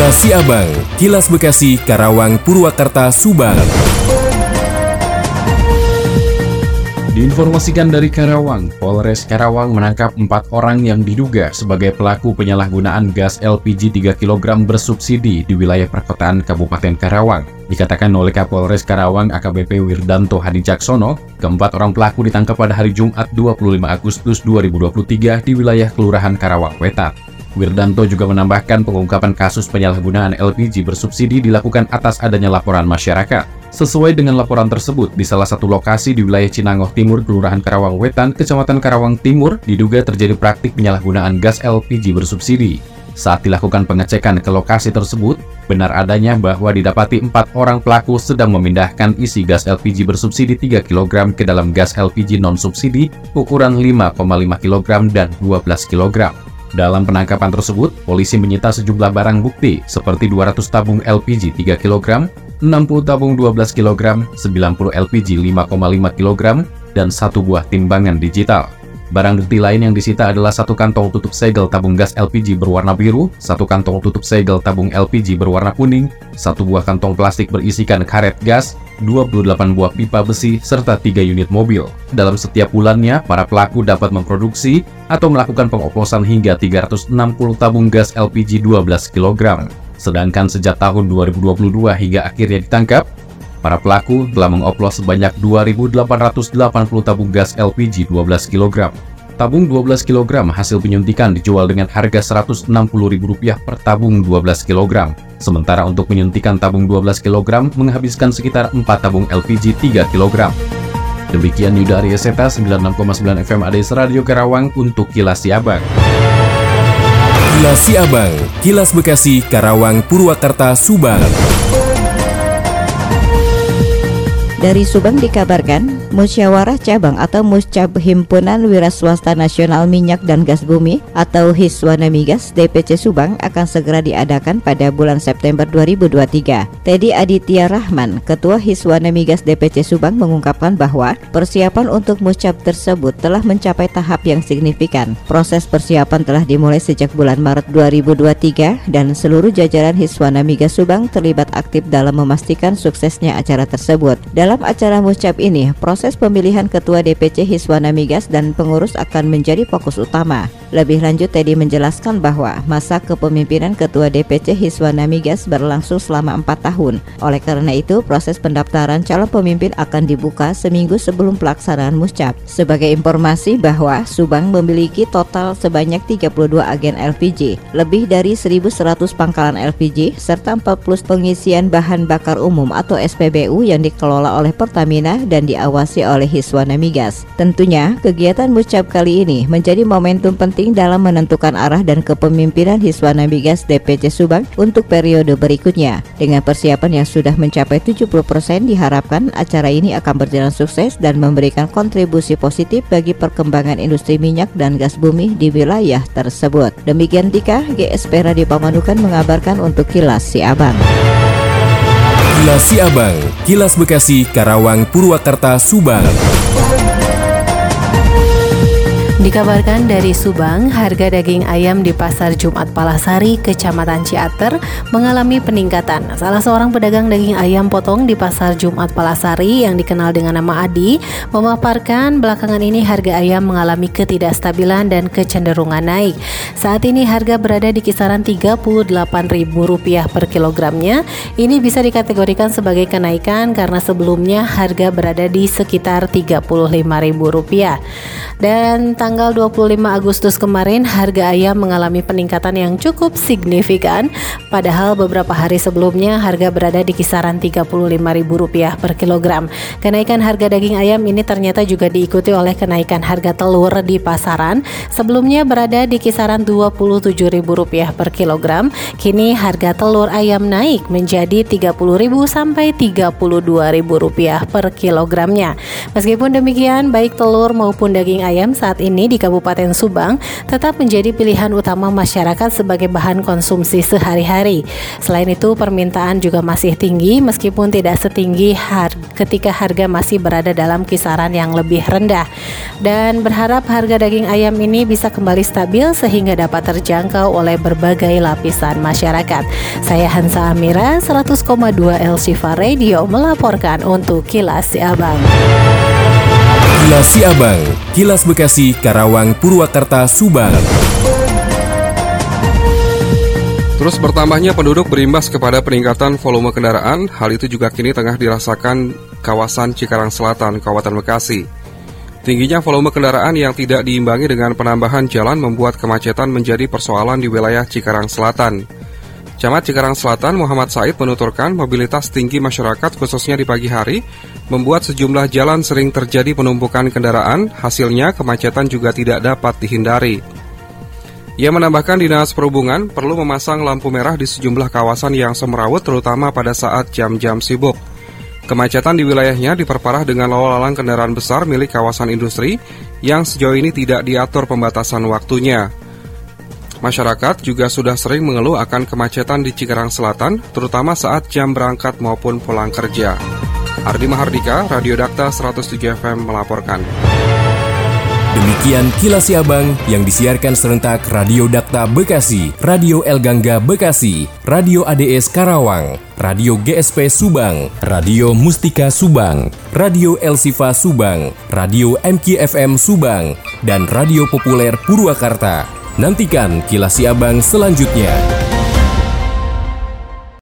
Kilas Siabang, Kilas Bekasi, Karawang, Purwakarta, Subang. Diinformasikan dari Karawang, Polres Karawang menangkap empat orang yang diduga sebagai pelaku penyalahgunaan gas LPG 3 kg bersubsidi di wilayah perkotaan Kabupaten Karawang. Dikatakan oleh Kapolres Karawang AKBP Wirdanto Hadi Caksono, keempat orang pelaku ditangkap pada hari Jumat 25 Agustus 2023 di wilayah Kelurahan Karawang Wetan. Wirdanto juga menambahkan pengungkapan kasus penyalahgunaan LPG bersubsidi dilakukan atas adanya laporan masyarakat. Sesuai dengan laporan tersebut, di salah satu lokasi di wilayah Cinangoh Timur, Kelurahan Karawang Wetan, Kecamatan Karawang Timur, diduga terjadi praktik penyalahgunaan gas LPG bersubsidi. Saat dilakukan pengecekan ke lokasi tersebut, benar adanya bahwa didapati empat orang pelaku sedang memindahkan isi gas LPG bersubsidi 3 kg ke dalam gas LPG non-subsidi ukuran 5,5 kg dan 12 kg. Dalam penangkapan tersebut, polisi menyita sejumlah barang bukti seperti 200 tabung LPG 3 kg, 60 tabung 12 kg, 90 LPG 5,5 kg, dan satu buah timbangan digital. Barang bukti lain yang disita adalah satu kantong tutup segel tabung gas LPG berwarna biru, satu kantong tutup segel tabung LPG berwarna kuning, satu buah kantong plastik berisikan karet gas, 28 buah pipa besi, serta 3 unit mobil. Dalam setiap bulannya, para pelaku dapat memproduksi atau melakukan pengoplosan hingga 360 tabung gas LPG 12 kg. Sedangkan sejak tahun 2022 hingga akhirnya ditangkap, Para pelaku telah mengoplos sebanyak 2.880 tabung gas LPG 12 kg. Tabung 12 kg hasil penyuntikan dijual dengan harga Rp160.000 per tabung 12 kg. Sementara untuk penyuntikan tabung 12 kg menghabiskan sekitar 4 tabung LPG 3 kg. Demikian Yuda Arya Seta 96,9 FM ADS Radio Karawang untuk Kilas Siabang. Kilas Siabang, Kilas Bekasi, Karawang, Purwakarta, Subang. Dari Subang dikabarkan, Musyawarah Cabang atau Muscab Himpunan Wira Swasta Nasional Minyak dan Gas Bumi atau Hiswana Migas DPC Subang akan segera diadakan pada bulan September 2023. Teddy Aditya Rahman, Ketua Hiswana Migas DPC Subang mengungkapkan bahwa persiapan untuk Muscab tersebut telah mencapai tahap yang signifikan. Proses persiapan telah dimulai sejak bulan Maret 2023 dan seluruh jajaran Hiswana Migas Subang terlibat aktif dalam memastikan suksesnya acara tersebut. Dalam acara muscap ini, proses pemilihan ketua DPC Hiswana Migas dan pengurus akan menjadi fokus utama. Lebih lanjut, Teddy menjelaskan bahwa masa kepemimpinan ketua DPC Hiswana Migas berlangsung selama 4 tahun. Oleh karena itu, proses pendaftaran calon pemimpin akan dibuka seminggu sebelum pelaksanaan muscap. Sebagai informasi bahwa Subang memiliki total sebanyak 32 agen LPG, lebih dari 1.100 pangkalan LPG, serta 40 pengisian bahan bakar umum atau SPBU yang dikelola oleh Pertamina dan diawasi oleh Hiswana Migas. Tentunya, kegiatan Muscap kali ini menjadi momentum penting dalam menentukan arah dan kepemimpinan Hiswana Migas DPC Subang untuk periode berikutnya. Dengan persiapan yang sudah mencapai 70% diharapkan acara ini akan berjalan sukses dan memberikan kontribusi positif bagi perkembangan industri minyak dan gas bumi di wilayah tersebut. Demikian Tika, GSP Radio Pamanukan mengabarkan untuk Kilas Si Abang. Kilas Siabang, Kilas Bekasi, Karawang, Purwakarta, Subang. Dikabarkan dari Subang, harga daging ayam di Pasar Jumat Palasari, Kecamatan Ciater mengalami peningkatan. Salah seorang pedagang daging ayam potong di Pasar Jumat Palasari yang dikenal dengan nama Adi memaparkan belakangan ini harga ayam mengalami ketidakstabilan dan kecenderungan naik. Saat ini harga berada di kisaran Rp38.000 per kilogramnya. Ini bisa dikategorikan sebagai kenaikan karena sebelumnya harga berada di sekitar Rp35.000. Dan tanggal 25 Agustus kemarin harga ayam mengalami peningkatan yang cukup signifikan padahal beberapa hari sebelumnya harga berada di kisaran Rp35.000 per kilogram. Kenaikan harga daging ayam ini ternyata juga diikuti oleh kenaikan harga telur di pasaran. Sebelumnya berada di kisaran Rp27.000 per kilogram. Kini harga telur ayam naik menjadi Rp30.000 sampai Rp32.000 per kilogramnya. Meskipun demikian, baik telur maupun daging ayam saat ini ini di Kabupaten Subang tetap menjadi pilihan utama masyarakat sebagai bahan konsumsi sehari-hari. Selain itu, permintaan juga masih tinggi meskipun tidak setinggi har ketika harga masih berada dalam kisaran yang lebih rendah. Dan berharap harga daging ayam ini bisa kembali stabil sehingga dapat terjangkau oleh berbagai lapisan masyarakat. Saya Hansa Amira, 100,2 El Radio melaporkan untuk Kilas Si Abang. Kilas Si Abang, Kilas Bekasi, Karawang, Purwakarta, Subang. Terus bertambahnya penduduk berimbas kepada peningkatan volume kendaraan, hal itu juga kini tengah dirasakan kawasan Cikarang Selatan, Kabupaten Bekasi. Tingginya volume kendaraan yang tidak diimbangi dengan penambahan jalan membuat kemacetan menjadi persoalan di wilayah Cikarang Selatan. Camat Cikarang Selatan Muhammad Said menuturkan mobilitas tinggi masyarakat khususnya di pagi hari membuat sejumlah jalan sering terjadi penumpukan kendaraan, hasilnya kemacetan juga tidak dapat dihindari. Ia menambahkan Dinas Perhubungan perlu memasang lampu merah di sejumlah kawasan yang semerawut terutama pada saat jam-jam sibuk. Kemacetan di wilayahnya diperparah dengan lalu lalang kendaraan besar milik kawasan industri yang sejauh ini tidak diatur pembatasan waktunya. Masyarakat juga sudah sering mengeluh akan kemacetan di Cikarang Selatan, terutama saat jam berangkat maupun pulang kerja. Ardi Mahardika, Radio Dakta 107 FM melaporkan. Demikian kilas Siabang yang disiarkan serentak Radio Dakta Bekasi, Radio El Gangga Bekasi, Radio ADS Karawang, Radio GSP Subang, Radio Mustika Subang, Radio El Sifa Subang, Radio MKFM Subang, dan Radio Populer Purwakarta. Nantikan kilas Siabang selanjutnya.